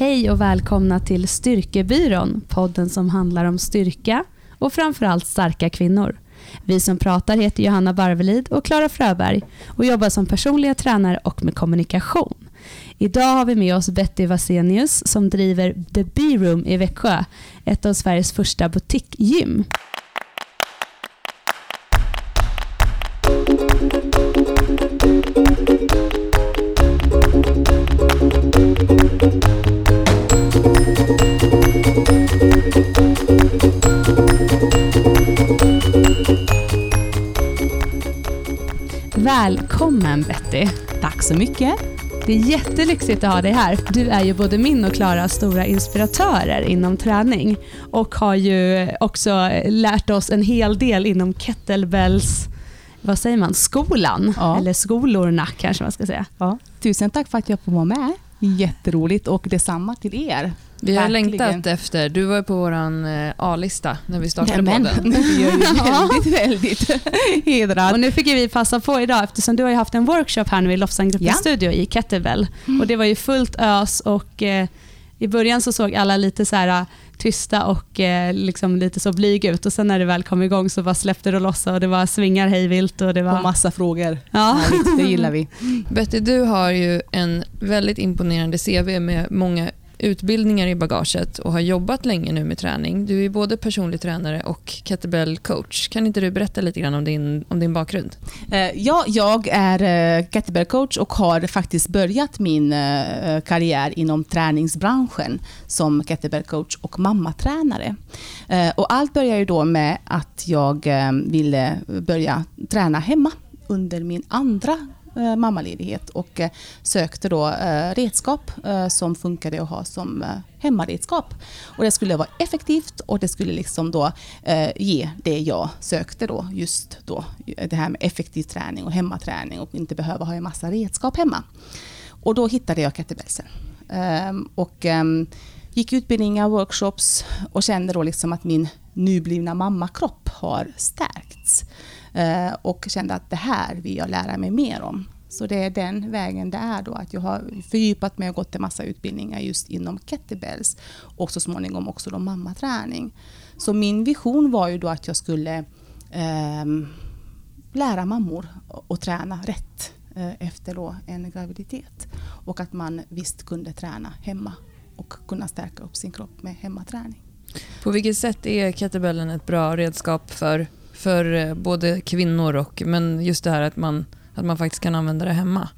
Hej och välkomna till Styrkebyrån, podden som handlar om styrka och framförallt starka kvinnor. Vi som pratar heter Johanna Barvelid och Klara Fröberg och jobbar som personliga tränare och med kommunikation. Idag har vi med oss Betty Vasenius som driver The B-room i Växjö, ett av Sveriges första butikgym. Välkommen Betty. Tack så mycket. Det är jättelyxigt att ha dig här. Du är ju både min och Klaras stora inspiratörer inom träning och har ju också lärt oss en hel del inom kettlebells vad säger man, skolan, ja. eller skolorna kanske man ska säga. Ja. Tusen tack för att jag får vara med. Jätteroligt och detsamma till er. Vi har Verkligen. längtat efter, du var på vår eh, A-lista när vi startade Nämen. podden. Är väldigt, väldigt hedrad. Och nu fick vi passa på idag eftersom du har haft en workshop här nu i Lofsangruppens ja. studio i Kettlebell. Mm. Och det var ju fullt ös och eh, i början så såg alla lite så här eh, tysta och eh, liksom lite så blyg ut och sen när det väl kom igång så bara släppte det loss och det var svingar hejvilt. Och, det var... och massa frågor. Ja. det gillar vi. Betty, du har ju en väldigt imponerande CV med många utbildningar i bagaget och har jobbat länge nu med träning. Du är både personlig tränare och kettlebell coach. Kan inte du berätta lite grann om din, om din bakgrund? Eh, ja, jag är eh, kettlebell coach och har faktiskt börjat min eh, karriär inom träningsbranschen som kettlebell coach och mammatränare. Och allt började då med att jag ville börja träna hemma under min andra Eh, mammaledighet och eh, sökte då eh, redskap som funkade att ha som hemmaredskap. Och det skulle vara effektivt och det skulle liksom då ge det jag sökte då, just då, det här med effektiv träning och hemmaträning och inte behöva ha en massa redskap hemma. Och då hittade jag kettlebellsen. Ehm, och ehm, gick utbildningar, workshops och kände då liksom att min nyblivna mammakropp har stärkts. Eh, och kände att det här vill jag lära mig mer om. Så det är den vägen det är då, att jag har fördjupat mig och gått en massa utbildningar just inom kettlebells och så småningom också då mammaträning. Så min vision var ju då att jag skulle eh, lära mammor att träna rätt eh, efter då en graviditet. Och att man visst kunde träna hemma och kunna stärka upp sin kropp med hemmaträning. På vilket sätt är kettlebellen ett bra redskap för för eh, både kvinnor och men just det här att man, att man faktiskt kan använda det hemma.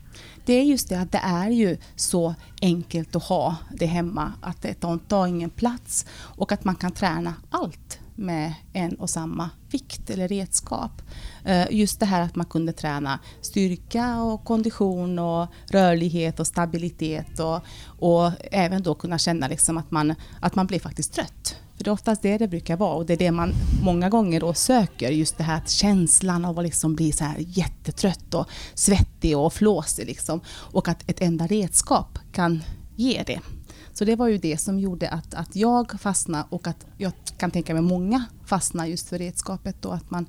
Det är just det att det är ju så enkelt att ha det hemma. Att det tar ingen plats och att man kan träna allt med en och samma vikt eller redskap. Eh, just det här att man kunde träna styrka och kondition och rörlighet och stabilitet och, och även då kunna känna liksom att, man, att man blir faktiskt trött. För det är oftast det det brukar vara och det är det man många gånger då söker. Just det här känslan av att liksom bli så här jättetrött och svettig och flåsig. Liksom. Och att ett enda redskap kan ge det. Så det var ju det som gjorde att, att jag fastnade och att jag kan tänka mig många fastnar just för redskapet. Då, att, man,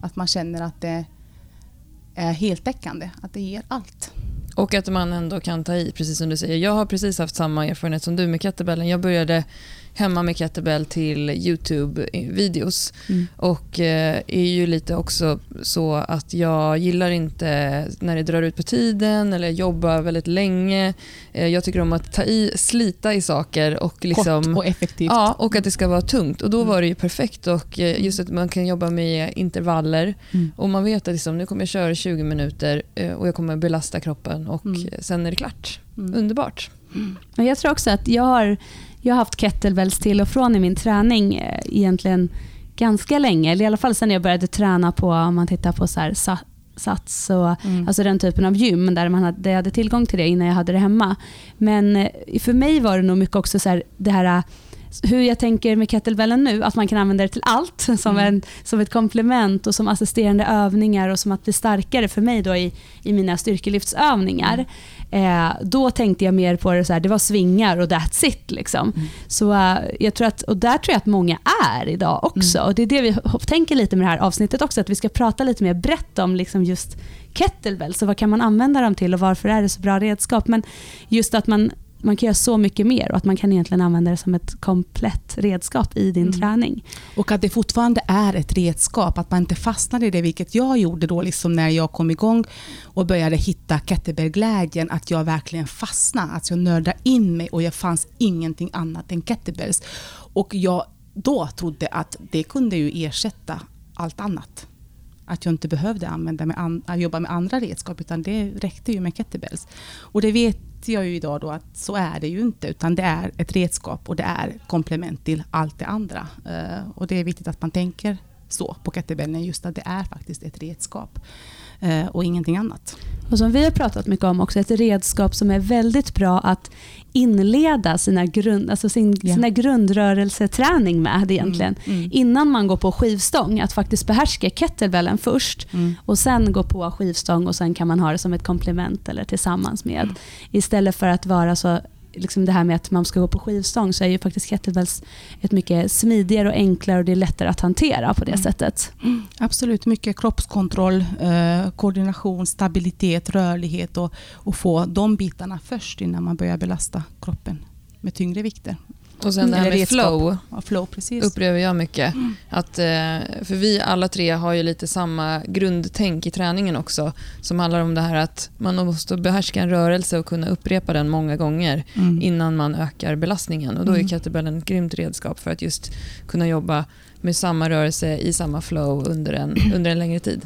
att man känner att det är heltäckande, att det ger allt. Och att man ändå kan ta i, precis som du säger. Jag har precis haft samma erfarenhet som du med kettlebellen. Jag började hemma med kettlebell till YouTube-videos. Mm. Och eh, är ju lite också så att jag gillar inte när det drar ut på tiden eller jobbar väldigt länge. Eh, jag tycker om att ta i, slita i saker och liksom... Kort och effektivt. Ja, och att det ska vara tungt. Och då mm. var det ju perfekt. Och eh, just att man kan jobba med intervaller mm. och man vet att liksom, nu kommer jag köra 20 minuter eh, och jag kommer belasta kroppen och mm. sen är det klart. Mm. Underbart. Jag tror också att jag har jag har haft kettlebells till och från i min träning eh, egentligen ganska länge. Eller i alla fall sen jag började träna på, om man tittar på så här, Sats och mm. alltså den typen av gym där, man hade, där jag hade tillgång till det innan jag hade det hemma. Men eh, för mig var det nog mycket också så här, det här hur jag tänker med kettlebellen nu, att man kan använda det till allt som, mm. en, som ett komplement och som assisterande övningar och som att bli starkare för mig då i, i mina styrkelyftsövningar. Mm. Eh, då tänkte jag mer på det så här, det var svingar och that's it. Liksom. Mm. Så, uh, jag tror att, och där tror jag att många är idag också. Mm. Och Det är det vi tänker lite med det här avsnittet också, att vi ska prata lite mer brett om liksom just kettlebells och vad kan man använda dem till och varför är det så bra redskap. Men just att man man kan göra så mycket mer och att man kan egentligen använda det som ett komplett redskap i din Mm. träning. Och att det fortfarande är ett redskap, att man inte fastnar i det, vilket jag gjorde då liksom när jag kom igång och började hitta kettlebellglädjen, att jag verkligen fastnade, att jag nördade in mig och jag fanns ingenting annat än kettlebells. Och jag då trodde att det kunde ju ersätta allt annat. Att jag inte behövde använda med an, jobba med andra redskap, utan det räckte ju med kettlebells. Och det vet jag ju idag då att så är det ju inte, utan det är ett redskap och det är komplement till allt det andra. Uh, och det är viktigt att man tänker så på kettlebellen, just att det är faktiskt ett redskap uh, och ingenting annat. Och som vi har pratat mycket om också, ett redskap som är väldigt bra att inleda sina, grund, alltså sin, Ja. sina grundrörelseträning med egentligen. Mm. Innan man går på skivstång, att faktiskt behärska kettlebellen först Mm. och sen gå på skivstång och sen kan man ha det som ett komplement eller tillsammans med. Mm. Istället för att vara så liksom det här med att man ska gå på skivstång så är ju faktiskt kettlebells ett mycket smidigare och enklare och det är lättare att hantera på det Mm. sättet. Absolut, mycket kroppskontroll, eh, koordination, stabilitet, rörlighet och, och få de bitarna först innan man börjar belasta kroppen med tyngre vikter. Och sen det här med flow Ja, flow, precis. upplever jag mycket. Att, eh, för vi alla tre har ju lite samma grundtänk i träningen också. Som handlar om det här att man måste behärska en rörelse och kunna upprepa den många gånger Mm. innan man ökar belastningen. Och Då är Mm. kettlebellen ett grymt redskap för att just kunna jobba med samma rörelse i samma flow under en, under en längre tid.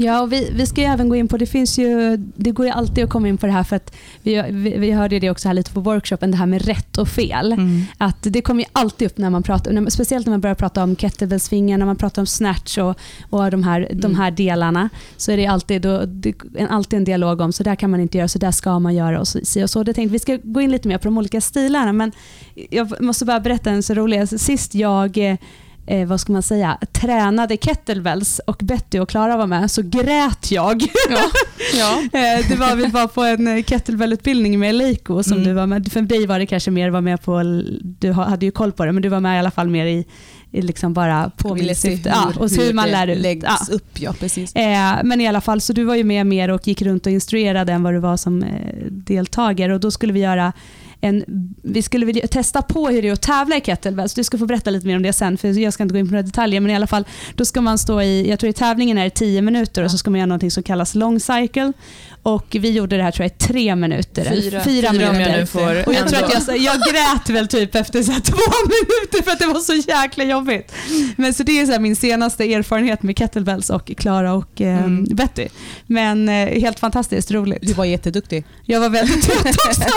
Ja, och vi, vi ska ju även gå in på, det finns ju, det går ju alltid att komma in på det här för att vi, vi, vi hörde det också här lite på workshopen, det här med rätt och fel. Mm. Att det kommer ju alltid upp när man pratar, när, speciellt när man börjar prata om kettlebellsvingar, när man pratar om snatch och, och de, här, de Mm. här delarna. Så är det alltid, då, det, en, alltid en dialog om så där kan man inte göra, så där ska man göra och så, si och så. Det tänkte, vi ska gå in lite mer på de olika stilarna men jag måste bara berätta en så rolig, alltså, sist jag eh, vad ska man säga, tränade kettlebells och Betty och Klara var med så grät jag. Ja. ja. Eh, det var, vi var på en eh, kettlebellutbildning med Leiko som Mm. du var med. För dig var det kanske mer var med på, du ha- hade ju koll på det, men du var med i alla fall mer i, i liksom bara påminnelsesyfte. Ja, och så hur man lär ut. läggs Ja. upp. Ja, precis. Eh, men i alla fall, så du var ju med mer och gick runt och instruerade än vad du var som eh, deltagare och då skulle vi göra en, vi skulle vilja testa på hur det är att tävla i kettlebells. Du ska få berätta lite mer om det sen, för jag ska inte gå in på några detaljer. Men i alla fall, då ska man stå i, jag tror i tävlingen är det 10 minuter och så ska man göra något som kallas long cycle. Och vi gjorde det här tror jag i tre minuter. Fyra, fyra fyra jag minuter. nu får Och jag tror att jag, jag grät väl typ efter så två minuter för att det var så jäkla jobbigt. Men så det är så min senaste erfarenhet med kettlebells och Klara och eh, Mm. Betty. Men eh, helt fantastiskt roligt. Du var jätteduktig. Jag var väldigt trött också.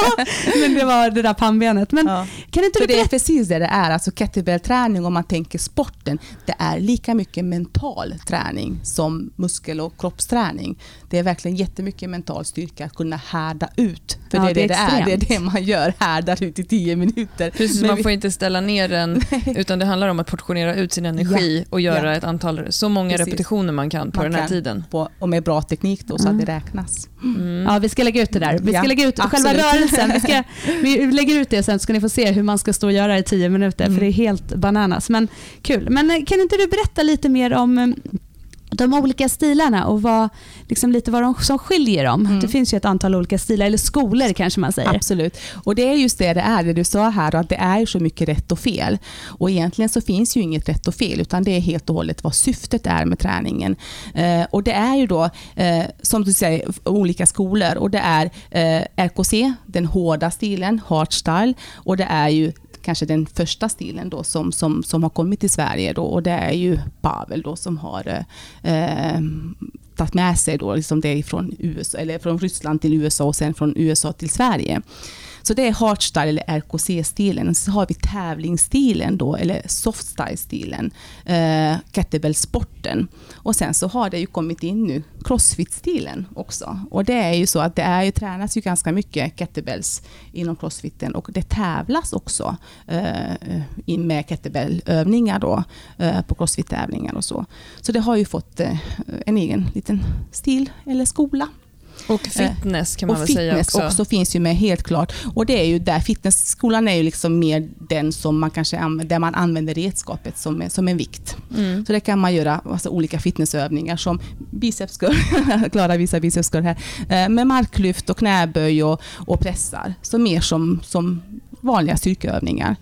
Men det var det där pannbenet. Men Ja. kan inte För du det är precis det det är. Alltså kettlebellträning, om man tänker sporten, det är lika mycket mental träning som muskel och kroppsträning. Det är verkligen jättemycket mental styrka att kunna härda ut. För Ja, det är det det är det är. Det är extremt. det man gör, härdar ut i tio minuter. Precis, Men man vi- får inte ställa ner den utan det handlar om att portionera ut sin energi och göra Ja. ett antal, så många Precis. repetitioner man kan på Man den här kan. tiden. På, och med bra teknik då, så Mm. att det räknas. Mm. Ja, vi ska lägga ut det där. Vi ska Ja, lägga ut själva absolut. rörelsen. Vi, ska, vi lägger ut det sen så ska ni få se hur man ska stå och göra i tio minuter. Mm. För det är helt bananas. Men kul. Men eh, kan inte du berätta lite mer om eh, de olika stilarna och vad, liksom lite vad de som skiljer dem? Mm. Det finns ju ett antal olika stilar, eller skolor kanske man säger. Absolut. Och det är just det det är, det du sa här, att det är så mycket rätt och fel. Och egentligen så finns ju inget rätt och fel, utan det är helt och hållet vad syftet är med träningen. Eh, och det är ju då, eh, som du säger, olika skolor. Och det är eh, RKC, den hårda stilen, hardstyle. Och det är ju kanske den första stilen då som, som, som har kommit till Sverige då, och det är ju Pavel då som har eh, tagit med sig då liksom det från, USA, eller från Ryssland till USA och sen från USA till Sverige. Så det är hardstyle eller RKC-stilen. Sen Så har vi tävlingsstilen då, eller softstyle-stilen, eh, kettlebellsporten. Och sen så har det ju kommit in nu crossfit-stilen också. Och det är ju så att det är ju, tränas ju ganska mycket kettlebells inom crossfiten och det tävlas också eh, eh in med kettlebellövningar då eh, på crossfit-tävlingar och så. Så det har ju fått eh, en egen liten stil eller skola. Och fitness kan man väl säga också. också finns ju med helt klart. Och det är ju där, fitnessskolan är ju liksom mer den som man kanske använder, där man använder redskapet som, som en vikt. Mm. Så det kan man göra alltså, olika fitnessövningar som bicepscurl, Klara visar bicepscurl här, eh, med marklyft och knäböj och, och pressar. Så mer som, som vanliga styrkeövningar.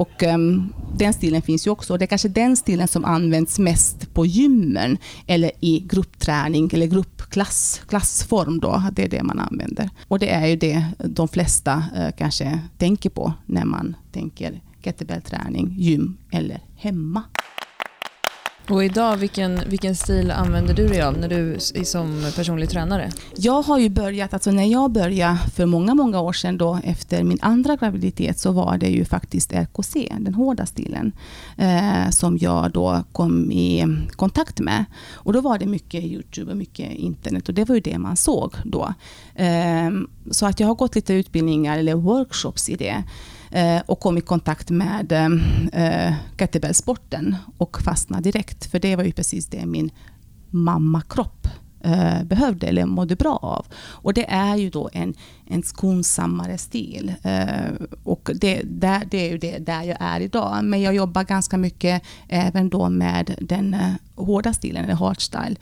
Och um, den stilen finns ju också. Det är kanske den stilen som används mest på gymmen eller i gruppträning eller gruppklass, klassform. Då. Det är det man använder. Och det är ju det de flesta uh, kanske tänker på när man tänker kettlebellträning, gym eller hemma. Och idag, vilken, vilken stil använder du dig av när du är som personlig tränare? Jag har ju börjat, alltså när jag började för många, många år sedan då efter min andra graviditet så var det ju faktiskt RKC, den hårda stilen, eh, som jag då kom i kontakt med. Och då var det mycket Youtube och mycket internet och det var ju det man såg då. Eh, så att jag har gått lite utbildningar eller workshops i det Eh, och kom i kontakt med eh, kettlebellsporten och fastnade direkt. För det var ju precis det min mammakropp eh, behövde eller mådde bra av. Och det är ju då en, en skonsammare stil. Och det, där, det är ju det där jag är idag. Men jag jobbar ganska mycket även då med den hårda stilen, eller hardstyle.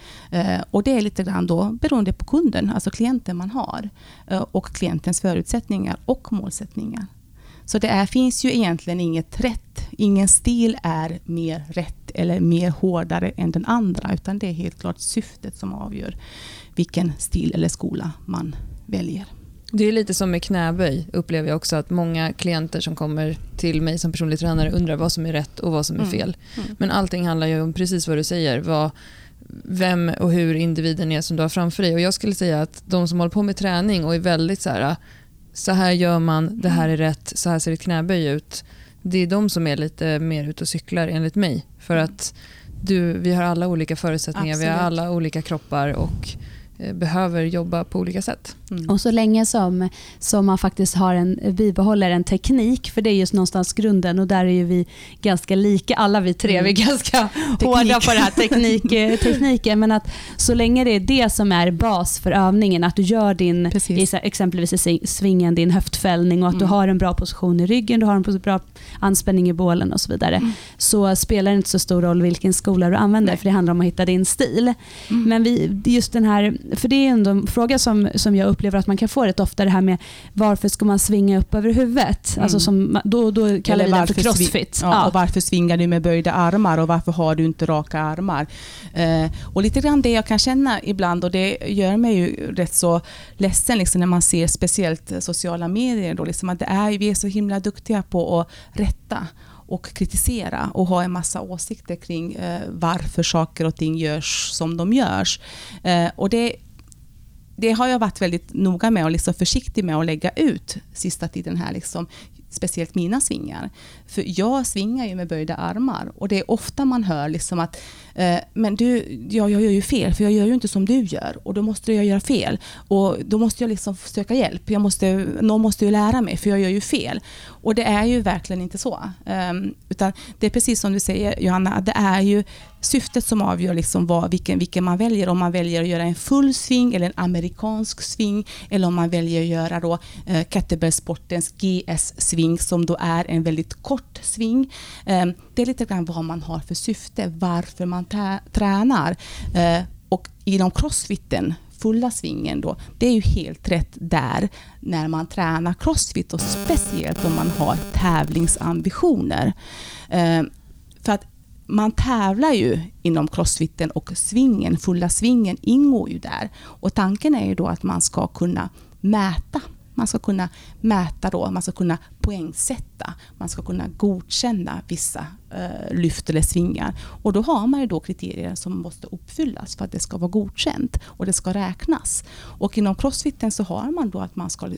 Och det är lite grann då beroende på kunden, alltså klienten man har. Och klientens förutsättningar och målsättningar. Så det är, finns ju egentligen inget rätt. Ingen stil är mer rätt eller mer hårdare än den andra. Utan det är helt klart syftet som avgör vilken stil eller skola man väljer. Det är lite som med knäböj upplever jag också att många klienter som kommer till mig som personlig tränare undrar vad som är rätt och vad som är Mm. fel. Mm. Men allting handlar ju om precis vad du säger. Vad, vem och hur individen är som du har framför dig. Och Jag skulle säga att de som håller på med träning och är väldigt så här, så här gör man, det här är rätt, så här ser ett knäböj ut. Det är de som är lite mer ute och cyklar enligt mig. För att du, vi har alla olika förutsättningar, vi har Absolut. alla olika kroppar och behöver jobba på olika sätt. Mm. Och så länge som, som man faktiskt har en, bibehåller en teknik, för det är just någonstans grunden och där är ju vi ganska lika, alla vi tre, Mm. vi är ganska hårda på den här teknik, eh, tekniken. Men att så länge det är det som är bas för övningen, att du gör din, Precis. exempelvis i svingen, din höftfällning och att du Mm. har en bra position i ryggen, du har en bra anspänning i bålen och så vidare, Mm. så spelar det inte så stor roll vilken skola du använder, Nej. för det handlar om att hitta din stil. Mm. Men vi, just den här, för det är ändå en fråga som, som jag upplever att man kan få rätt ofta, det här med varför ska man svinga upp över huvudet? Mm. Alltså som, då, då kallar vi det för crossfit. sving- Ja, Och varför svingar du med böjda armar och varför har du inte raka armar? Eh, och lite grann det jag kan känna ibland och det gör mig ju rätt så ledsen liksom, när man ser speciellt sociala medier. Då, liksom, att det är, vi är så himla duktiga på att rätta och kritisera och ha en massa åsikter kring eh, varför saker och ting görs som de görs. Eh, och det det har jag varit väldigt noga med och liksom försiktig med att lägga ut sista tiden här. Liksom, speciellt mina svingar. För jag svingar ju med böjda armar och det är ofta man hör liksom att eh, men du, ja, jag gör ju fel för jag gör ju inte som du gör och då måste jag göra fel. Och då måste jag liksom söka hjälp. Jag måste, någon måste ju lära mig för jag gör ju fel. Och det är ju verkligen inte så. Um, utan det är precis som du säger Johanna, det är ju syftet som avgör liksom vad, vilken, vilken man väljer. Om man väljer att göra en full sving eller en amerikansk sving eller om man väljer att göra då eh, kettlebellsportens GS-sving som då är en väldigt kort sving. Eh, det är lite grann vad man har för syfte, varför man tä- tränar. Eh, och inom crossfiten fulla svingen då, det är ju helt rätt där när man tränar crossfit och speciellt om man har tävlingsambitioner. Eh, för att man tävlar ju inom crossfiten och svingen, fulla svingen ingår ju där. Och tanken är ju då att man ska kunna mäta. Man ska kunna mäta då, man ska kunna poängsätta, man ska kunna godkänna vissa eh, lyft eller svingar. Och då har man ju då kriterier som måste uppfyllas för att det ska vara godkänt och det ska räknas. Och inom crossfiten så har man då att man ska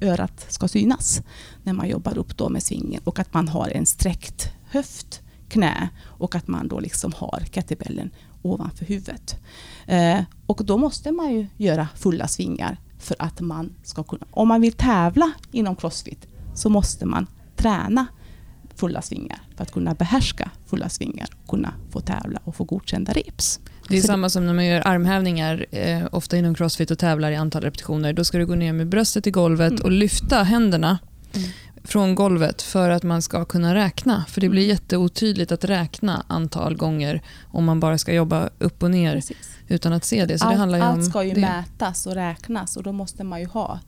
örat ska synas när man jobbar upp då med svingen och att man har en sträckt höft, knä och att man då liksom har kettlebellen ovanför huvudet. Eh, och då måste man ju göra fulla svingar för att man ska kunna... Om man vill tävla inom crossfit så måste man träna fulla svingar för att kunna behärska fulla svingar och kunna få tävla och få godkända reps. Det är samma som när man gör armhävningar, eh, ofta inom crossfit och tävlar i antal repetitioner. Då ska du gå ner med bröstet i golvet Mm. och lyfta händerna Mm. Från golvet för att man ska kunna räkna. För det blir Mm. jätteotydligt att räkna antal gånger om man bara ska jobba upp och ner Precis. utan att se det. Så det allt, handlar ju om allt ska ju det. mätas och räknas och då måste man ju ha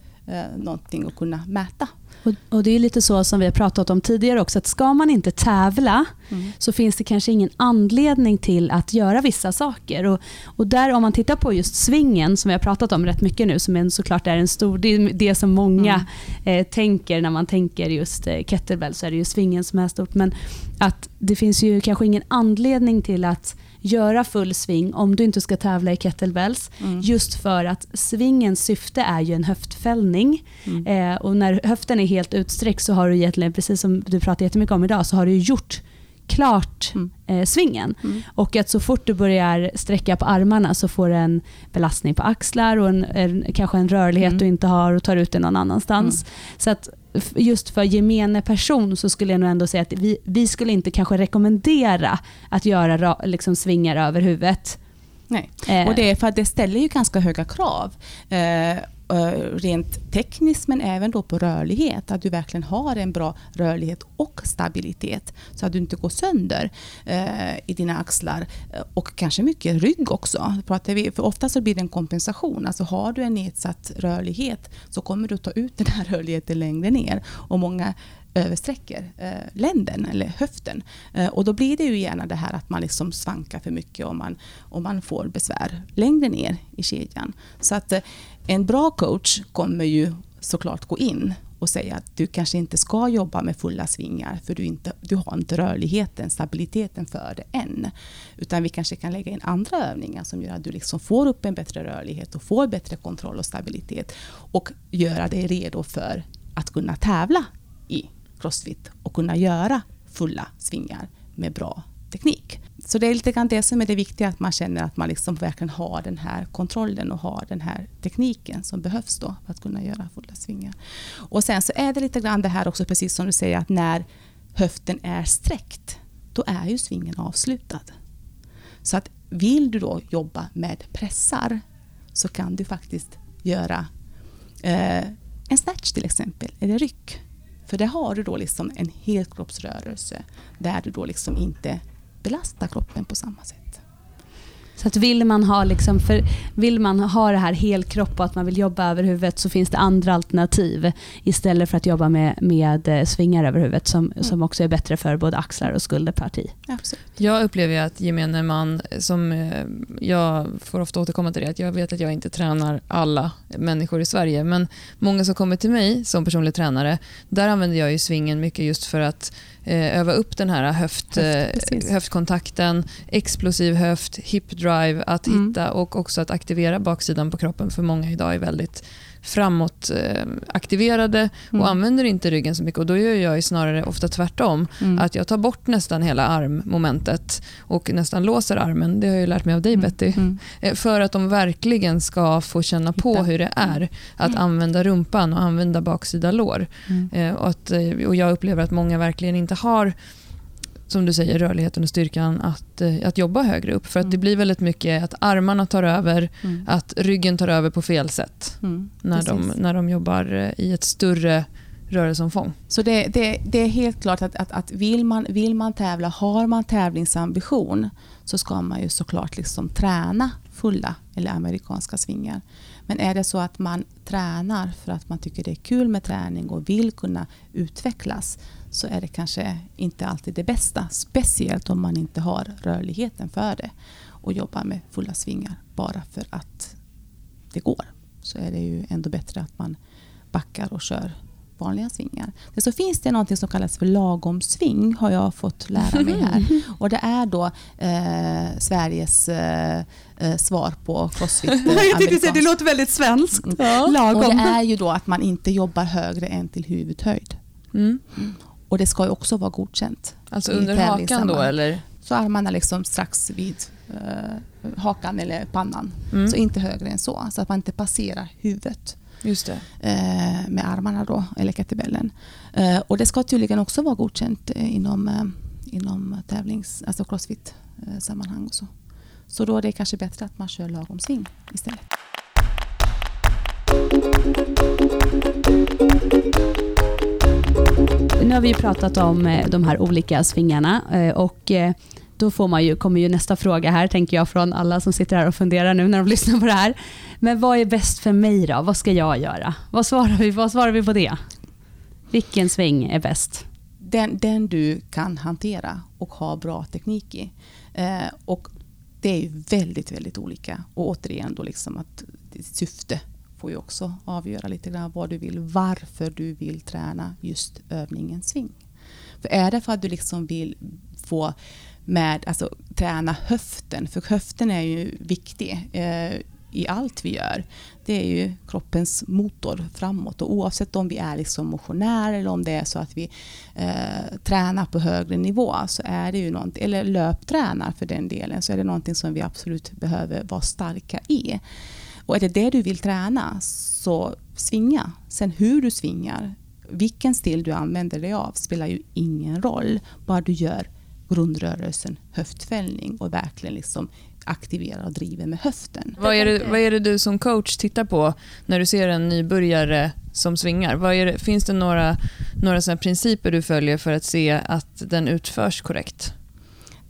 någonting att kunna mäta. Och, och Det är lite så som vi har pratat om tidigare också, att ska man inte tävla Mm. så finns det kanske ingen anledning till att göra vissa saker. Och, och där Om man tittar på just svingen, som vi har pratat om rätt mycket nu, som en, såklart är en stor, det, är det som många eh, tänker när man tänker just eh, kettlebell, så är det ju svingen som är stort. Men att det finns ju kanske ingen anledning till att göra full sving om du inte ska tävla i kettlebells. Mm. Just för att svingens syfte är ju en höftfällning. Mm. Eh, och när höften är helt utsträckt så har du egentligen, precis som du pratar jättemycket om idag, så har du gjort klart Mm. eh, svingen. Mm. Och att så fort du börjar sträcka på armarna så får du en belastning på axlar och en, en, kanske en rörlighet Mm. du inte har och tar ut det någon annanstans. Så att just för gemene person så skulle jag nog ändå säga att vi, vi skulle inte kanske rekommendera att göra ra, liksom svingar över huvudet. Nej. Eh, Och det är för att det ställer ju ganska höga krav. Eh, Eh, rent tekniskt men även då på rörlighet. Att du verkligen har en bra rörlighet och stabilitet. Så att du inte går sönder eh, i dina axlar. Eh, och kanske mycket rygg också. Pratar vi, för ofta så blir det en kompensation. Alltså har du en nedsatt rörlighet så kommer du ta ut den här rörligheten längre ner. Och många översträcker eh, länden eller höften. Eh, och då blir det ju gärna det här att man liksom svankar för mycket och man, och man får besvär längre ner i kedjan. Så att eh, en bra coach kommer ju såklart gå in och säga att du kanske inte ska jobba med fulla svingar för du, inte, du har inte rörligheten, stabiliteten för det än. Utan vi kanske kan lägga in andra övningar som gör att du liksom får upp en bättre rörlighet och får bättre kontroll och stabilitet och göra dig redo för att kunna tävla i crossfit och kunna göra fulla svingar med bra teknik. Så det är lite grann det som är det viktiga, att man känner att man liksom verkligen har den här kontrollen och har den här tekniken som behövs då för att kunna göra fulla svingar. Och sen så är det lite grann det här också, precis som du säger, att när höften är sträckt, då är ju svingen avslutad. Så att vill du då jobba med pressar så kan du faktiskt göra eh, en snatch till exempel, eller ryck. För där har du då liksom en helkroppsrörelse där du då liksom inte belastar kroppen på samma sätt. Så att vill man ha liksom för, vill man ha det här helkropp och att man vill jobba över huvudet så finns det andra alternativ istället för att jobba med, med eh, svingar över huvudet som, som också är bättre för både axlar och skulderparti. Absolut. Jag upplever att gemene man, som eh, jag får ofta återkomma till det, att jag vet att jag inte tränar alla människor i Sverige, men många som kommer till mig som personlig tränare, där använder jag ju svingen mycket just för att öva upp den här höft, Höft, eh, höftkontakten, explosiv höft, hip drive, att Mm. hitta och också att aktivera baksidan på kroppen, för många idag är väldigt framåt eh, Mm. och använder inte ryggen så mycket. Och Då gör jag ju snarare ofta tvärtom. Mm. Att jag tar bort nästan hela armmomentet och nästan låser armen. Det har jag ju lärt mig av dig Mm. Betty. Mm. Eh, För att de verkligen ska få känna på Hitta. hur det är att Mm. använda rumpan och använda baksida lår. Eh, Och, att, och jag upplever att många verkligen inte har som du säger, rörligheten och styrkan att, eh, att jobba högre upp. För att det Mm. blir väldigt mycket att armarna tar över, Mm. att ryggen tar över på fel sätt Mm. när, de, när de jobbar eh, i ett större rörelseomfång. Så det, det, det är helt klart att, att, att vill, man, vill man tävla, har man tävlingsambition så ska man ju såklart liksom träna fulla eller amerikanska svingar. Men är det så att man tränar för att man tycker det är kul med träning och vill kunna utvecklas så är det kanske inte alltid det bästa. Speciellt om man inte har rörligheten för det och jobbar med fulla svingar bara för att det går. Så är det ju ändå bättre att man backar och kör vanliga svingar. Det så finns det något som kallas för lagom sving har jag fått lära mig här. Och det är då eh, Sveriges eh, eh, svar på crossfit. eh, amerikansk. låter väldigt svenskt. Och Lagom. det är ju då att man inte jobbar högre än till huvudhöjd. Mm. Och det ska ju också vara godkänt. Alltså under hakan då eller? Så armarna liksom strax vid eh, hakan eller pannan. Mm. Så inte högre än så. Så att man inte passerar huvudet. Just det. Eh, med armarna då, eller kettlebellen. Eh, och det ska tydligen också vara godkänt eh, inom, inom tävlings, alltså crossfit-sammanhang. och så. så då är det kanske bättre att man kör lagom sving istället. Nu har vi ju pratat om eh, de här olika svingarna eh, och eh, då får man ju, kommer ju nästa fråga här, tänker jag, från alla som sitter här och funderar nu när de lyssnar på det här. Men vad är bäst för mig då? Vad ska jag göra? Vad svarar vi, vad svarar vi på det? Vilken sving är bäst? Den, den du kan hantera och ha bra teknik i. Eh, och det är ju väldigt, väldigt olika. Och återigen då liksom att syfte får ju också avgöra lite grann vad du vill, varför du vill träna just övningen sving. För är det för att du liksom vill få med, alltså träna höften, för höften är ju viktig eh, i allt vi gör. Det är ju kroppens motor framåt och oavsett om vi är liksom motionärer eller om det är så att vi eh, tränar på högre nivå så är det ju någonting, eller löptränar för den delen, så är det någonting som vi absolut behöver vara starka i. Och är det det du vill träna, så svinga. Sen hur du svingar, vilken stil du använder dig av spelar ju ingen roll. Bara du gör grundrörelsen höftfällning och verkligen liksom aktiverar och driver med höften. Vad är, det, vad är det du som coach tittar på när du ser en nybörjare som svingar? Vad är det, finns det några, några principer du följer för att se att den utförs korrekt?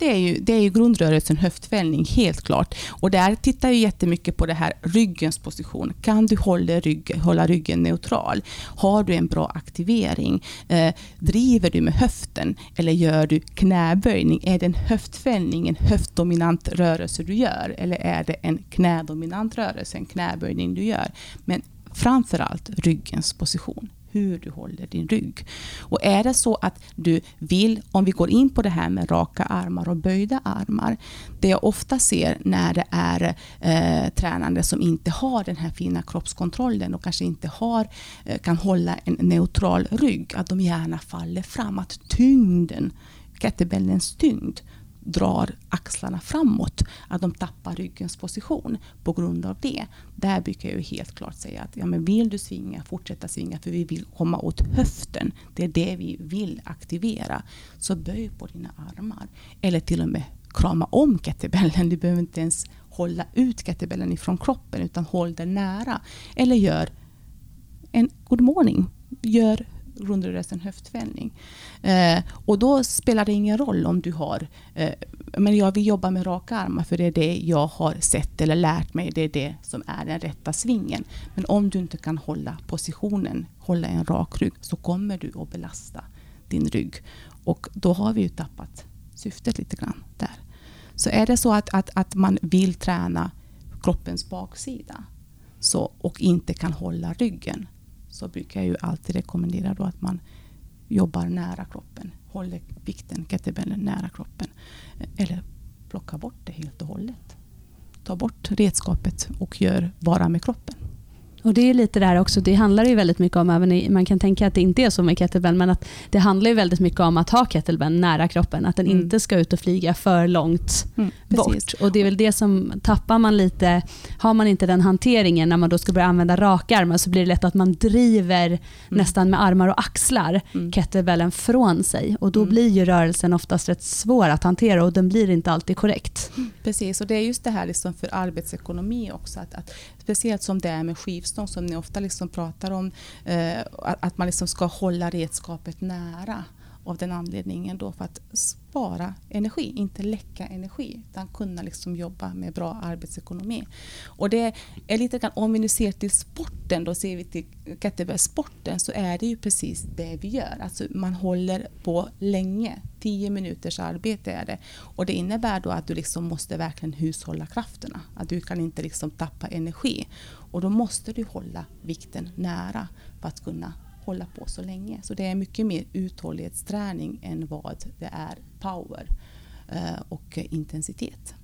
Det är ju, det är ju grundrörelsen höftfällning, helt klart. Och där tittar jag jättemycket på det här ryggens position. Kan du hålla, rygg, hålla ryggen neutral? Har du en bra aktivering? Eh, driver du med höften eller gör du knäböjning? Är det en höftfällning, en höftdominant rörelse du gör? Eller är det en knädominant rörelse, en knäböjning du gör? Men framför allt ryggens position hur du håller din rygg. Och är det så att du vill, om vi går in på det här med raka armar och böjda armar. Det jag ofta ser när det är eh, tränande som inte har den här fina kroppskontrollen och kanske inte har, eh, kan hålla en neutral rygg, att de gärna faller fram. Att tyngden, kettlebellens tyngd, drar axlarna framåt, att de tappar ryggens position på grund av det. Där brukar jag helt klart säga att ja, men vill du svinga, fortsätta svinga för vi vill komma åt höften. Det är det vi vill aktivera. Så böj på dina armar. Eller till och med krama om kettlebellen. Du behöver inte ens hålla ut kettlebellen ifrån kroppen utan håll den nära. Eller gör en good morning. Gör rundrörelsen höftfällning. Eh, och då spelar det ingen roll om du har eh, men jag vill jobba med raka armar för det är det jag har sett eller lärt mig. Det är det som är den rätta svingen. Men om du inte kan hålla positionen, hålla en rak rygg, så kommer du att belasta din rygg. Och då har vi ju tappat syftet lite grann där. Så är det så att, att, att man vill träna kroppens baksida så, och inte kan hålla ryggen så brukar jag ju alltid rekommendera då att man jobbar nära kroppen. Håller vikten, kettlebellen, nära kroppen. Eh, eller plockar bort det helt och hållet. Ta bort redskapet och gör bara med kroppen. Och Det är lite där också, det handlar ju väldigt mycket om, även i, man kan tänka att det inte är så med kettlebell, men att det handlar ju väldigt mycket om att ha kettlebell nära kroppen. Att den mm. inte ska ut och flyga för långt mm, bort. Och Det är väl det som, tappar man lite, har man inte den hanteringen när man då ska börja använda raka armar så blir det lätt att man driver mm. nästan med armar och axlar mm. kettlebellen från sig. Och Då mm. blir ju rörelsen oftast rätt svår att hantera och den blir inte alltid korrekt. Precis, och det är just det här liksom för arbetsekonomi också. Att, att speciellt som det är med motstånd som ni ofta liksom pratar om, eh, att man liksom ska hålla redskapet nära av den anledningen då för att spara energi, inte läcka energi utan kunna liksom jobba med bra arbetsekonomi. Och det är lite grann, om vi nu ser till sporten, då ser vi till kettlebellsporten så är det ju precis det vi gör. Alltså man håller på länge, tio minuters arbete är det. Och det innebär då att du liksom måste verkligen hushålla krafterna. Att du kan inte liksom tappa energi. Och då måste du hålla vikten nära för att kunna hålla på så länge. Så det är mycket mer uthållighetsträning än vad det är power eh, och intensitet.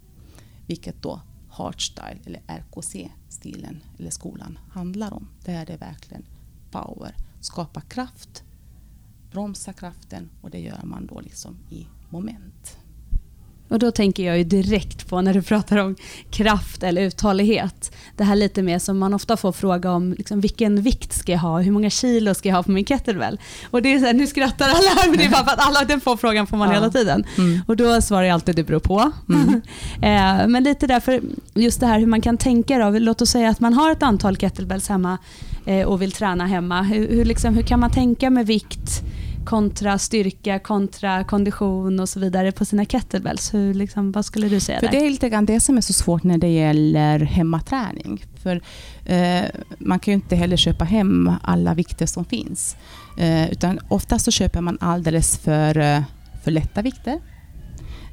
Vilket då Hardstyle eller RKC-stilen eller skolan handlar om. Där är det verkligen power. Skapa kraft, bromsa kraften och det gör man då liksom i moment. Och Då tänker jag ju direkt på när du pratar om kraft eller uthållighet. Det här lite mer som man ofta får fråga om, liksom, vilken vikt ska jag ha? Hur många kilo ska jag ha på min kettlebell? Och det är så här, nu skrattar alla här, men det är bara för att alla, den får frågan får man ja. hela tiden. Mm. Och då svarar jag alltid det beror på. Mm. Eh, men lite därför, just det här hur man kan tänka då. Låt oss säga att man har ett antal kettlebells hemma eh, och vill träna hemma. Hur, hur, liksom, hur kan man tänka med vikt? Kontra styrka, kontra kondition och så vidare på sina kettlebells? Hur, liksom, vad skulle du säga För där? Det är lite grann det som är så svårt när det gäller hemmaträning. För eh, man kan ju inte heller köpa hem alla vikter som finns. Eh, utan oftast så köper man alldeles för, eh, för lätta vikter.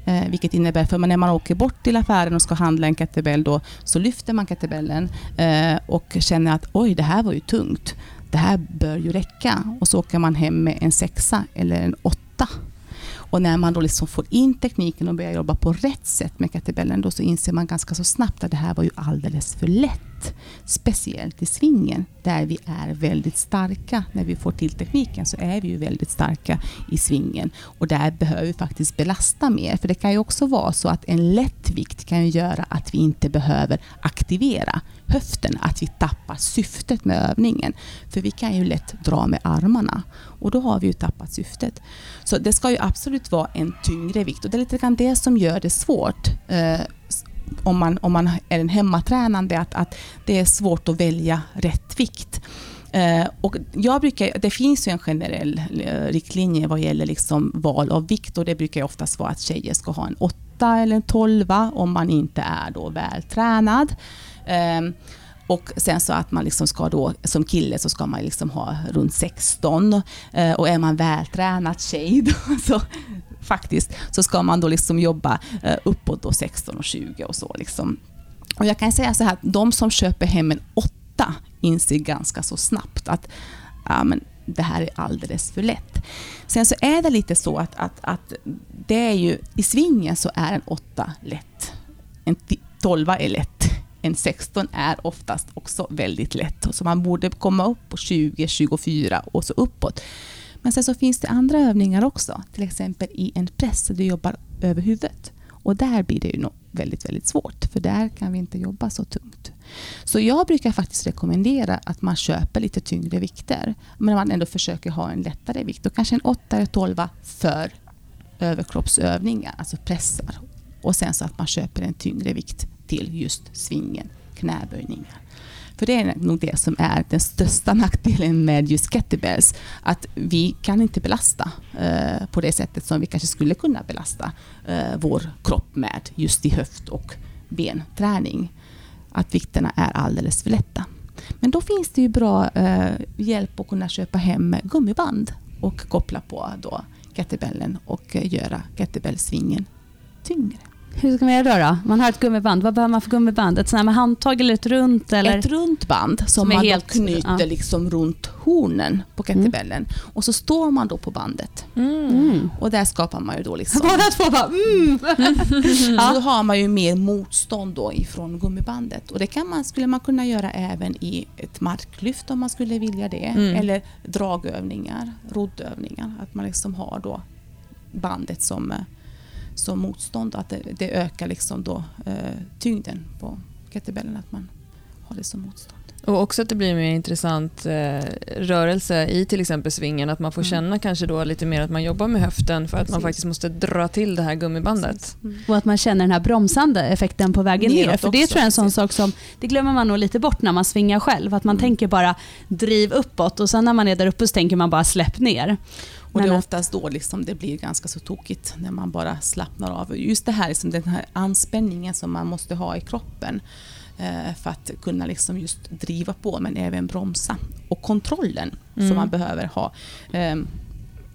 Eh, vilket innebär, för när man åker bort till affären och ska handla en kettlebell då, så lyfter man kettlebellen eh, och känner att oj, det här var ju tungt det här bör ju räcka. Och så åker man hem med en sexa eller en åtta. Och när man då liksom får in tekniken och börjar jobba på rätt sätt med kettlebellen då så inser man ganska så snabbt att det här var ju alldeles för lätt. Speciellt i svingen där vi är väldigt starka. När vi får till tekniken så är vi ju väldigt starka i svingen. Och där behöver vi faktiskt belasta mer. För det kan ju också vara så att en lätt vikt kan göra att vi inte behöver aktivera höften, att vi tappar syftet med övningen. För vi kan ju lätt dra med armarna och då har vi ju tappat syftet. Så det ska ju absolut vara en tyngre vikt och det är lite grann det som gör det svårt eh, om man, om man är en hemmatränande, att, att det är svårt att välja rätt vikt. Eh, och jag brukar, det finns ju en generell eh, riktlinje vad gäller liksom val av vikt och det brukar oftast vara att tjejer ska ha en 8 eller en 12 om man inte är då vältränad. Um, och sen så att man liksom ska då, som kille så ska man liksom ha runt 16. Uh, eh, och är man vältränad tjej då, så faktiskt, så ska man då liksom jobba uh, uppåt då 16 och 20 och så. Liksom. Och jag kan säga så här, de som köper hem en åtta inser ganska så snabbt att ja, men det här är alldeles för lätt. Sen så är det lite så att, att, att det är ju, i svingen så är en åtta lätt. En 12 är lätt en 16 är oftast också väldigt lätt. Så man borde komma upp på 20, 24 och så uppåt. Men sen så finns det andra övningar också. Till exempel i en press där du jobbar över huvudet. Och där blir det ju nog väldigt, väldigt svårt. För där kan vi inte jobba så tungt. Så jag brukar faktiskt rekommendera att man köper lite tyngre vikter. Men man ändå försöker ha en lättare vikt. Och kanske en 8 eller 12 för överkroppsövningar, alltså pressar. Och sen så att man köper en tyngre vikt till just svingen, knäböjningar. För det är nog det som är den största nackdelen med just kettlebells. Att vi kan inte belasta eh, på det sättet som vi kanske skulle kunna belasta eh, vår kropp med just i höft och benträning. Att vikterna är alldeles för lätta. Men då finns det ju bra eh, hjälp att kunna köpa hem gummiband och koppla på då kettlebellen och eh, göra kettlebellsvingen tyngre. Hur ska man göra då, då? Man har ett gummiband. Vad behöver man för gummiband? Ett sånt med handtag eller ett runt? Eller? Ett runt band som, som man helt, knyter ja. liksom runt hornen på kettlebellen. Mm. Och så står man då på bandet. Mm. Och där skapar man ju då liksom... Båda två bara mm. ja. Då har man ju mer motstånd då ifrån gummibandet. Och det kan man, skulle man kunna göra även i ett marklyft om man skulle vilja det. Mm. Eller dragövningar, roddövningar. Att man liksom har då bandet som eh, som motstånd. Att det, det ökar liksom då, eh, tyngden på kettlebellen, att man har det som motstånd. Och också att det blir en mer intressant eh, rörelse i till exempel svingen. Att man får mm. känna kanske då lite mer att man jobbar med höften för att Precis. man faktiskt måste dra till det här gummibandet. Mm. Och att man känner den här bromsande effekten på vägen Neråt ner. För det tror jag är en sån sak som, det glömmer man nog lite bort när man svingar själv. Att man mm. tänker bara driv uppåt och sen när man är där uppe så tänker man bara släpp ner. Och det är oftast då liksom det blir ganska så tokigt när man bara slappnar av. Just det här, liksom den här anspänningen som man måste ha i kroppen för att kunna liksom just driva på men även bromsa. Och kontrollen mm. som man behöver ha. Eh,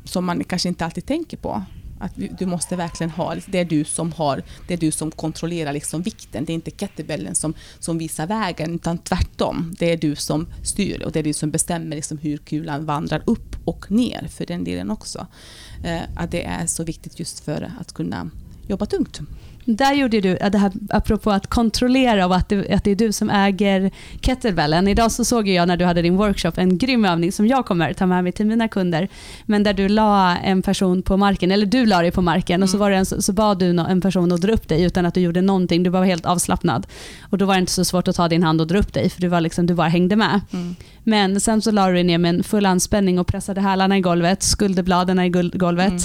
som man kanske inte alltid tänker på. Att du måste verkligen ha, det är du som har, det är du som kontrollerar liksom vikten. Det är inte kettlebellen som, som visar vägen, utan tvärtom. Det är du som styr och det är du som bestämmer liksom hur kulan vandrar upp och ner för den delen också. Eh, att det är så viktigt just för att kunna jobba tungt. Där gjorde du, det här apropå att kontrollera och att det, att det är du som äger kettlebellen. Idag så såg jag när du hade din workshop en grym övning som jag kommer ta med mig till mina kunder. Men där du la en person på marken, eller du la dig på marken mm. och så, mm. var en, så bad du en person att dra upp dig utan att du gjorde någonting. Du var helt avslappnad. Och då var det inte så svårt att ta din hand och dra upp dig för du, var liksom, du bara hängde med. Mm. Men sen så la du dig ner med en full anspänning och pressade hälarna i golvet, skulderbladen i golvet. Mm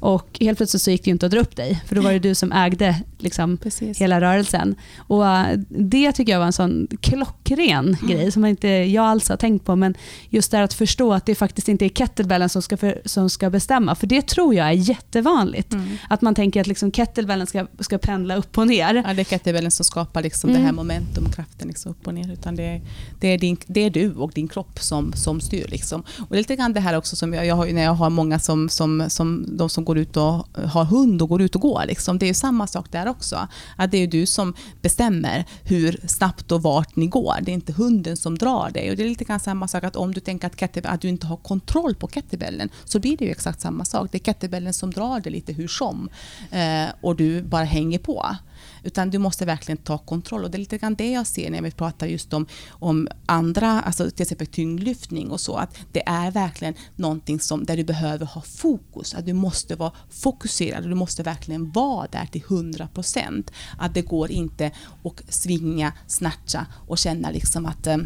och helt plötsligt så gick det inte att dra upp dig, för då var det du som ägde liksom, hela rörelsen. Och äh, Det tycker jag var en sån klockren mm. grej som inte jag alls har tänkt på. Men just det att förstå att det faktiskt inte är kettlebellen som ska, för, som ska bestämma. För det tror jag är jättevanligt. Mm. Att man tänker att liksom kettlebellen ska, ska pendla upp och ner. Ja, det är kettlebellen som skapar liksom mm. det här momentumkraften liksom upp och ner. Utan det, det, är din, det är du och din kropp som, som styr. Liksom. Och det är lite grann det här också som jag, jag har, när jag har många som, som, som de som går går ut och eh, har hund och går ut och går. Liksom. Det är samma sak där också. Att det är du som bestämmer hur snabbt och vart ni går. Det är inte hunden som drar dig. Och det är lite grann samma sak att om du tänker att, att du inte har kontroll på kettlebellen så blir det ju exakt samma sak. Det är kettlebellen som drar dig lite hur som. Eh, och du bara hänger på. Utan du måste verkligen ta kontroll. Och det är lite grann det jag ser när vi pratar just om, om andra, alltså till exempel tyngdlyftning och så. Att det är verkligen någonting som, där du behöver ha fokus. Att du måste vara fokuserad och du måste verkligen vara där till 100 procent. Att det går inte att svinga, snatcha och känna liksom att eh,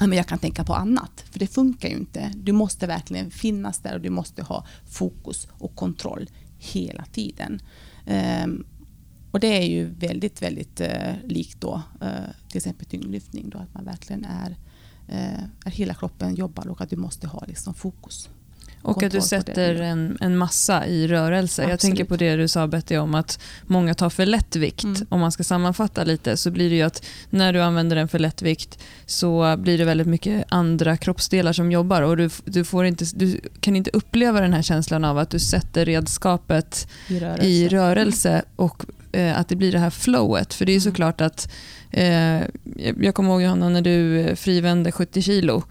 men jag kan tänka på annat. För det funkar ju inte. Du måste verkligen finnas där och du måste ha fokus och kontroll hela tiden. Um, och det är ju väldigt, väldigt eh, likt då, eh, till exempel tyngdlyftning, då, att man verkligen är, eh, är hela kroppen jobbar och att du måste ha liksom, fokus. Och att du sätter en, en massa i rörelse. Absolut. Jag tänker på det du sa Betty om att många tar för lätt vikt. Mm. Om man ska sammanfatta lite så blir det ju att när du använder en för lätt vikt så blir det väldigt mycket andra kroppsdelar som jobbar och du, du, får inte, du kan inte uppleva den här känslan av att du sätter redskapet i rörelse, i rörelse och eh, att det blir det här flowet. För det är mm. såklart att, eh, jag kommer ihåg Johanna när du frivände 70 kilo.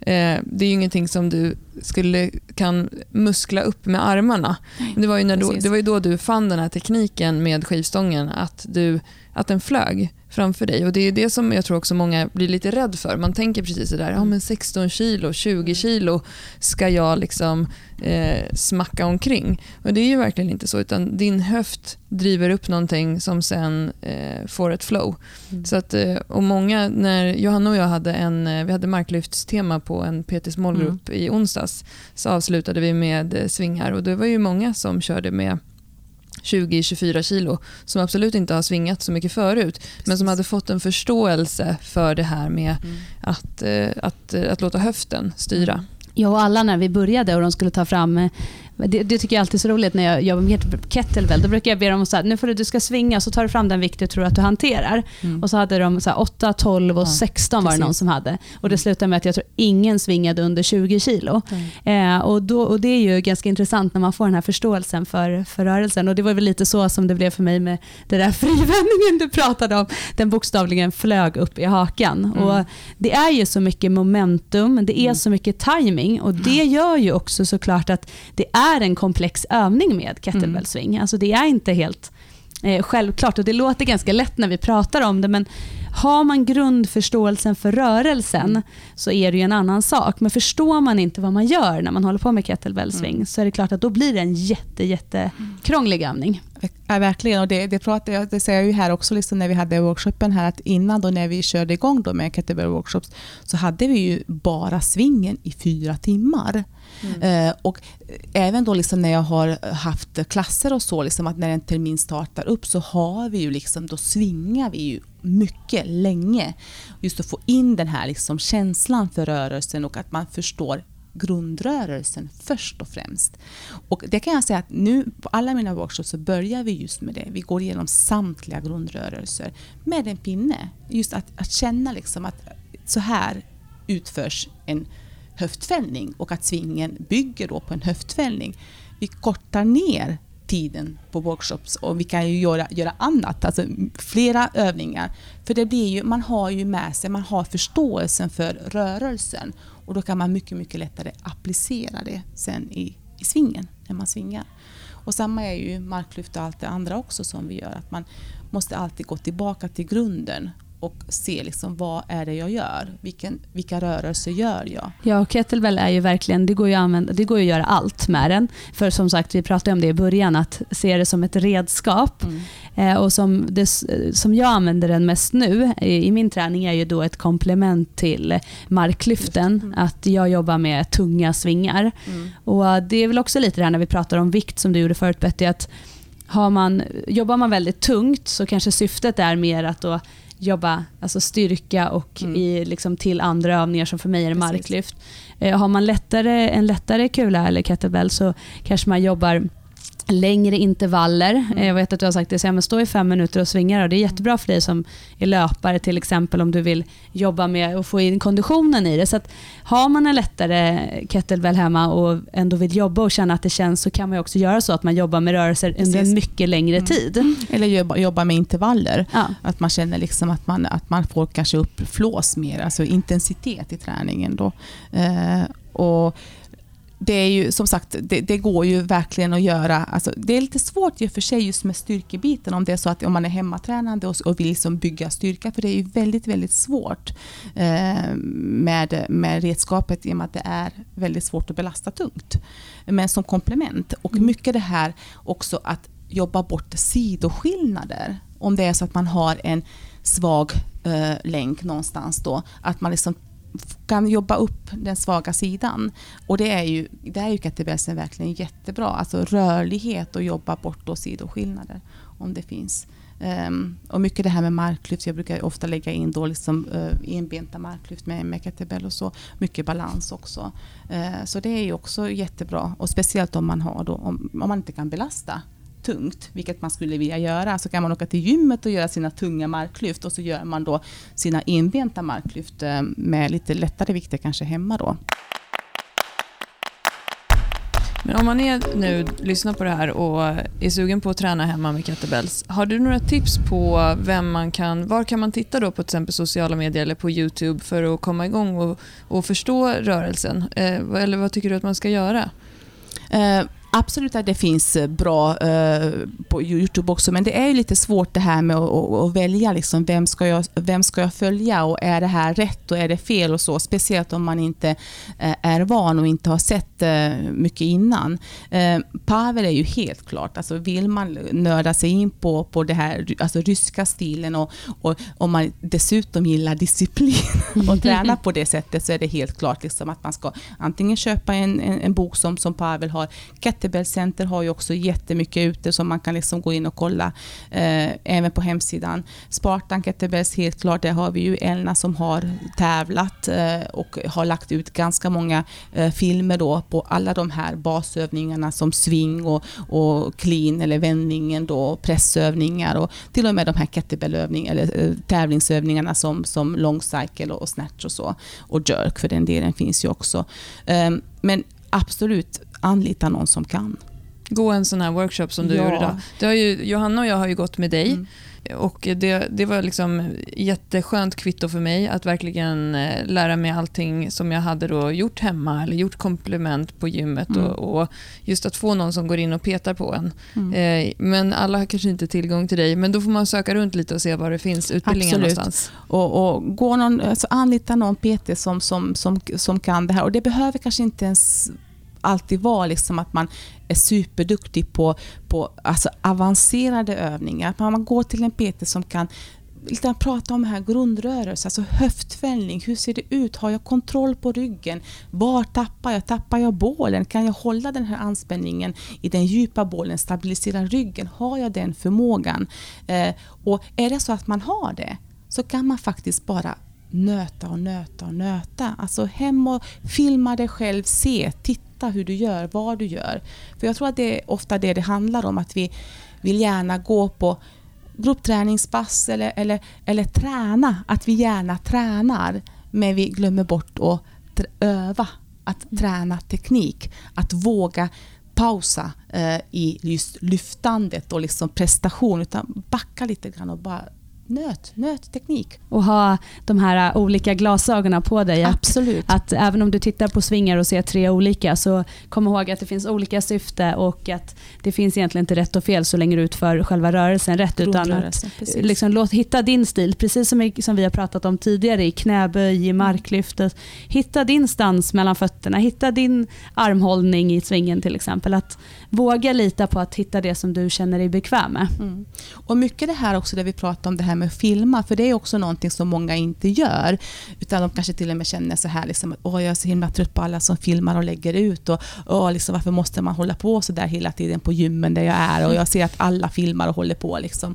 Eh, det är ju ingenting som du skulle, kan muskla upp med armarna. det, var ju när då, det var ju då du fann den här tekniken med skivstången, att, du, att den flög framför dig. Och Det är det som jag tror också många blir lite rädd för. Man tänker precis sådär, ja, men 16 kilo, 20 kilo ska jag liksom eh, smacka omkring. Och Det är ju verkligen inte så, utan din höft driver upp någonting som sen eh, får ett flow. Mm. Så att, eh, och många, när Johanna och jag hade, en, eh, vi hade marklyftstema på en PT Smallgrupp mm. i onsdags, så avslutade vi med eh, svingar och det var ju många som körde med 20-24 kilo som absolut inte har svingat så mycket förut Precis. men som hade fått en förståelse för det här med mm. att, att, att, att låta höften styra. Jag och alla när vi började och de skulle ta fram eh, det, det, tycker jag alltid är så roligt när jag jobbar med kettlebell. Då brukar jag be dem att nu får du, du ska svinga så tar du fram den vikt du tror att du hanterar. Mm. Och så hade de så här, 8, 12 och ja, 16 var det någon som hade. Och Det mm. slutade med att jag tror ingen svingade under 20 kilo. Mm. Eh, och, då, och Det är ju ganska intressant när man får den här förståelsen för, för rörelsen. Och Det var väl lite så som det blev för mig med det där frivändningen du pratade om. Den bokstavligen flög upp i hakan. Mm. Och Det är ju så mycket momentum, det är mm. så mycket timing och det gör ju också såklart att det är är en komplex övning med kettlebellsving. Mm. Alltså det är inte helt eh, självklart och det låter ganska lätt när vi pratar om det men har man grundförståelsen för rörelsen mm. så är det ju en annan sak. Men förstår man inte vad man gör när man håller på med kettlebellsving mm. så är det klart att då blir det en jätte, jätte krånglig övning. Ja, verkligen. Och det, det, pratar jag, det säger jag ju här också liksom när vi hade workshopen här att innan då när vi körde igång då med kettlebell workshops så hade vi ju bara svingen i fyra timmar. Mm. Eh, och även då liksom när jag har haft klasser och så, liksom att när en termin startar upp så har vi ju liksom, då svingar vi ju mycket länge. Just att få in den här liksom känslan för rörelsen och att man förstår grundrörelsen först och främst. Och det kan jag säga att nu på alla mina workshops så börjar vi just med det. Vi går igenom samtliga grundrörelser med en pinne. Just att, att känna liksom att så här utförs en höftfällning och att svingen bygger då på en höftfällning. Vi kortar ner tiden på workshops och vi kan ju göra, göra annat, alltså flera övningar. För det blir ju, man har ju med sig, man har förståelsen för rörelsen och då kan man mycket, mycket lättare applicera det sen i, i svingen när man svingar. Och samma är ju marklyft och allt det andra också som vi gör. Att man måste alltid gå tillbaka till grunden och se liksom vad är det jag gör? Vilken, vilka rörelser gör jag? Ja, och kettlebell är ju verkligen, det går ju, att använda, det går ju att göra allt med den. För som sagt, vi pratade om det i början, att se det som ett redskap. Mm. Eh, och som, det, som jag använder den mest nu i, i, min träning är ju då ett komplement till marklyften. Mm. Att jag jobbar med tunga svingar. Mm. Och Det är väl också lite det här när vi pratar om vikt som du gjorde förut Betty, att har man, jobbar man väldigt tungt så kanske syftet är mer att då jobba alltså styrka och mm. i, liksom, till andra övningar som för mig är marklyft. Eh, har man lättare, en lättare kula eller kettlebell så kanske man jobbar längre intervaller. Mm. Jag vet att du har sagt det, så, men stå i fem minuter och svinga. Då. Det är jättebra för dig som är löpare till exempel om du vill jobba med att få in konditionen i det. Så att, har man en lättare kettlebell hemma och ändå vill jobba och känna att det känns så kan man också göra så att man jobbar med rörelser Precis. under en mycket längre mm. tid. Eller jobba, jobba med intervaller. Ja. Att man känner liksom att, man, att man får kanske upp flås mer, alltså intensitet i träningen. Då. Eh, och det är ju som sagt, det, det, går ju verkligen att göra. Alltså, det är lite svårt i och för sig just med styrkebiten om det är så att om man är hemmatränande och, och vill liksom bygga styrka, för det är ju väldigt, väldigt svårt eh, med, med redskapet i och med att det är väldigt svårt att belasta tungt. Men som komplement och mm. mycket det här också att jobba bort sidoskillnader. Om det är så att man har en svag eh, länk någonstans då, att man liksom kan jobba upp den svaga sidan. Och det är ju, det är ju kettlebellsen verkligen jättebra. Alltså rörlighet och jobba bort då sidoskillnader om det finns. Um, och mycket det här med marklyft, jag brukar ofta lägga in då liksom, eh, uh, enbenta marklyft med, med kettlebell och så. Mycket balans också. Uh, så det är ju också jättebra. Och speciellt om man, har då, om, om man inte kan belasta tungt, vilket man skulle vilja göra, så kan man åka till gymmet och göra sina tunga marklyft och så gör man då sina enbenta marklyft eh, med lite lättare vikter kanske hemma då. Men om man är nu, lyssnar på det här och är sugen på att träna hemma med kettlebells, har du några tips på vem man kan, var kan man titta då på till exempel sociala medier eller på Youtube för att komma igång och, och förstå rörelsen? Eh, eller vad tycker du att man ska göra? Eh, Absolut att det finns eh, bra eh, på Youtube också, men det är lite svårt det här med att, att, välja liksom, vem, ska jag, vem ska jag följa och är det här rätt och är det fel och så. Speciellt om man inte eh, är van och inte har sett eh, mycket innan. Eh, Pavel är ju helt klart, alltså vill man nörda sig in på, på det här alltså ryska stilen och, och om man dessutom gillar disciplin och träna på det sättet så är det helt klart liksom att man ska antingen köpa en, en, en bok som, som Pavel har, Kettlebell Center har ju också jättemycket ute som man kan liksom gå in och kolla eh, även på hemsidan. Spartan Kettlebells helt klart, där har vi ju Elna som har tävlat eh, och har lagt ut ganska många eh, filmer då på alla de här basövningarna som swing och, och clean eller vändningen då, pressövningar och till och med de här kettlebellövningarna eller eh, tävlingsövningarna som, som long cycle och snatch och så. Och jerk för den delen finns ju också. Um, men absolut, anlita någon som kan. Gå en sån här workshop som du ja. gjorde idag. Det har ju, Johanna och jag har ju gått med dig. Mm. Och det, det var liksom jätteskönt kvitto för mig att verkligen eh, lära mig allting som jag hade då gjort hemma eller gjort komplement på gymmet. Mm. Och, och, just att få någon som går in och petar på en. Mm. Eh, men alla har kanske inte tillgång till dig. Men då får man söka runt lite och se var det finns utbildningar Absolut. någonstans. Och, och gå någon, alltså anlita någon PT som, som, som, som kan det här. Och det behöver kanske inte ens alltid vara liksom att man är superduktig på, på alltså avancerade övningar. Att man går till en PT som kan lite prata om här grundrörelser, alltså höftfällning. Hur ser det ut? Har jag kontroll på ryggen? Var tappar jag? Tappar jag bålen? Kan jag hålla den här anspänningen i den djupa bålen? Stabilisera ryggen? Har jag den förmågan? Eh, och är det så att man har det så kan man faktiskt bara nöta och nöta och nöta. Alltså hem och filma dig själv, se, titta veta hur du gör, vad du gör. För jag tror att det är ofta det det handlar om, att vi vill gärna gå på gruppträningspass eller, eller, eller träna, att vi gärna tränar, men vi glömmer bort att öva, att mm. träna teknik, att våga pausa eh, i just lyftandet och liksom prestation, utan backa lite grann och bara nöt, nötteknik. Och ha de här olika glasögonen på dig. Att, Absolut. att även om du tittar på svingar och ser tre olika så kom ihåg att det finns olika syfte och att det finns egentligen inte rätt och fel så länge du utför själva rörelsen rätt. Utan att, liksom, låt, hitta din stil, precis som, som vi har pratat om tidigare i knäböj, i marklyftet. Hitta din stans mellan fötterna, hitta din armhållning i svingen till exempel. Att våga lita på att hitta det som du känner dig bekväm med. Mm. Och mycket det här också där vi pratar om det här med att filma, för det är också någonting som många inte gör. Utan de kanske till och med känner så här, liksom, att Åh, jag är så himla trött på alla som filmar och lägger ut. Och, Åh, liksom, varför måste man hålla på så där hela tiden på gymmen där jag är? Och jag ser att alla filmar och håller på. Liksom.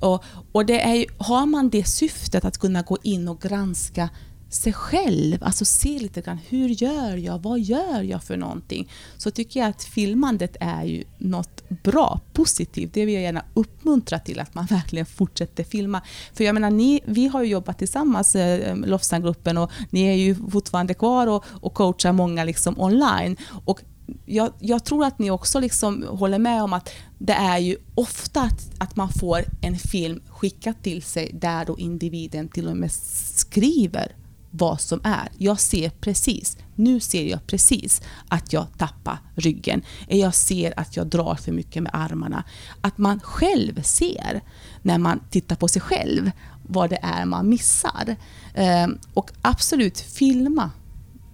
Och, och det är har man det syftet att kunna gå in och granska sig själv, alltså se lite grann hur gör jag, vad gör jag för någonting? Så tycker jag att filmandet är ju något bra, positivt. Det vill jag gärna uppmuntra till, att man verkligen fortsätter filma. För jag menar, ni, vi har ju jobbat tillsammans, eh, Lofsangruppen, och ni är ju fortfarande kvar och, och coachar många liksom online. Och jag, jag tror att ni också liksom håller med om att det är ju ofta att, att man får en film skickad till sig där då individen till och med skriver vad som är. Jag ser precis, nu ser jag precis att jag tappar ryggen. Jag ser att jag drar för mycket med armarna. Att man själv ser, när man tittar på sig själv, vad det är man missar. Ehm, och absolut, filma.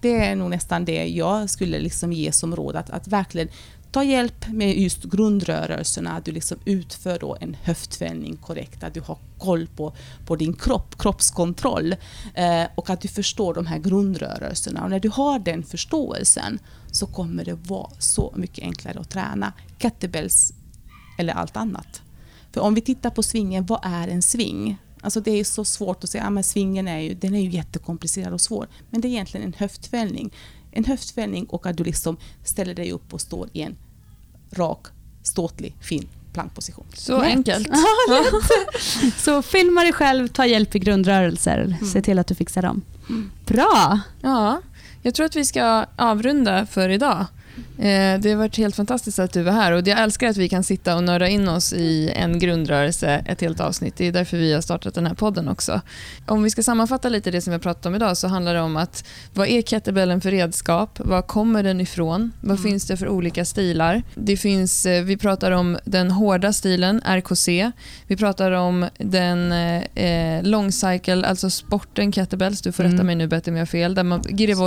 Det är nog nästan det jag skulle liksom ge som råd. Att, att verkligen ta hjälp med just grundrörelserna. Att du liksom utför då en höftvändning korrekt. Att du har koll på, på din kropp, kroppskontroll. Eh, och att du förstår de här grundrörelserna. Och när du har den förståelsen så kommer det vara så mycket enklare att träna kettlebells eller allt annat. För om vi tittar på svingen, vad är en sving? Alltså det är så svårt att säga, ja, men svingen är ju, den är ju jättekomplicerad och svår. Men det är egentligen en höftvändning. En höftvändning och att du liksom ställer dig upp och står i en rak, ståtlig, fin plankposition. Så Lätt. enkelt. Så filma dig själv, ta hjälp i grundrörelser. Se till att du fixar dem. Bra! Ja, jag tror att vi ska avrunda för idag. Eh, Det har varit helt fantastiskt att du var här och jag älskar att vi kan sitta och nörda in oss i en grundrörelse ett helt avsnitt. Det är därför vi har startat den här podden också. Om vi ska sammanfatta lite det som vi har pratat om idag så handlar det om att vad är kettlebellen för redskap? Var kommer den ifrån? Vad finns det för olika stilar? Det finns, eh, vi pratar om den hårda stilen, RKC. Vi pratar om den eh, long cycle, alltså sporten kettlebells. Du får rätta Mm. mig nu Betty om jag har fel. Där man,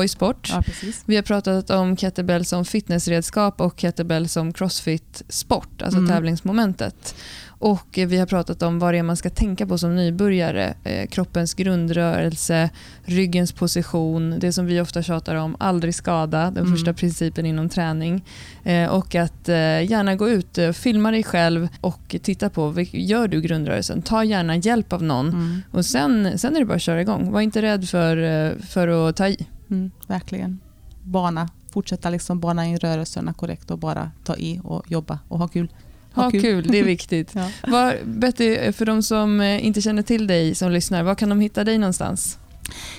sport. Ja. Vi har pratat om kettlebell som fitnessredskap och kettlebell som crossfit-sport, alltså Mm. tävlingsmomentet. Och vi har pratat om vad det är man ska tänka på som nybörjare. Eh, kroppens grundrörelse, ryggens position, det som vi ofta tjatar om, aldrig skada, den Mm. första principen inom träning. Eh, och att eh, gärna gå ut, filma dig själv och titta på, gör du grundrörelsen? Ta gärna hjälp av någon. Mm. Och sen, sen är det bara att köra igång. Var inte rädd för, för att ta i. Mm, verkligen. Bana. Fortsätta liksom bana in rörelserna korrekt och bara ta i och jobba och ha kul. Ha kul. det är viktigt. Ja. Var, Betty, för de som eh, inte känner till dig som lyssnar, var kan de hitta dig någonstans?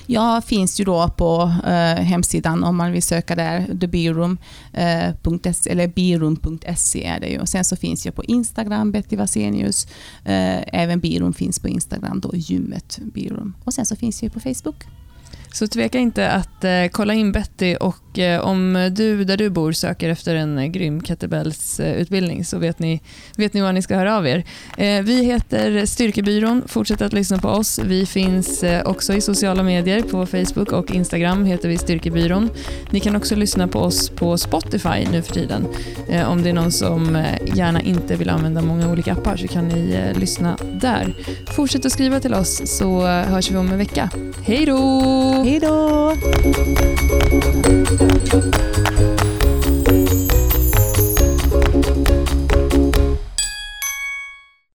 Jag finns ju då på eh, hemsidan om man vill söka där, thebirum.se eller birum.se är det ju. Och sen så finns jag på Instagram, Betty Vasenius. Eh, även Birum finns på Instagram, då gymmet Birum. Och sen så finns jag på Facebook. Så tveka inte att eh, kolla in Betty och eh, om du där du bor söker efter en eh, grym kettlebellsutbildning så vet ni, vet ni var ni ska höra av er. Eh, vi heter Styrkebyrån, fortsätt att lyssna på oss. Vi finns eh, också i sociala medier, på Facebook och Instagram heter vi Styrkebyrån. Ni kan också lyssna på oss på Spotify nu för tiden. Eh, om det är någon som eh, gärna inte vill använda många olika appar så kan ni eh, lyssna där. Fortsätt att skriva till oss så eh, hörs vi om en vecka. Hej då! Hej då!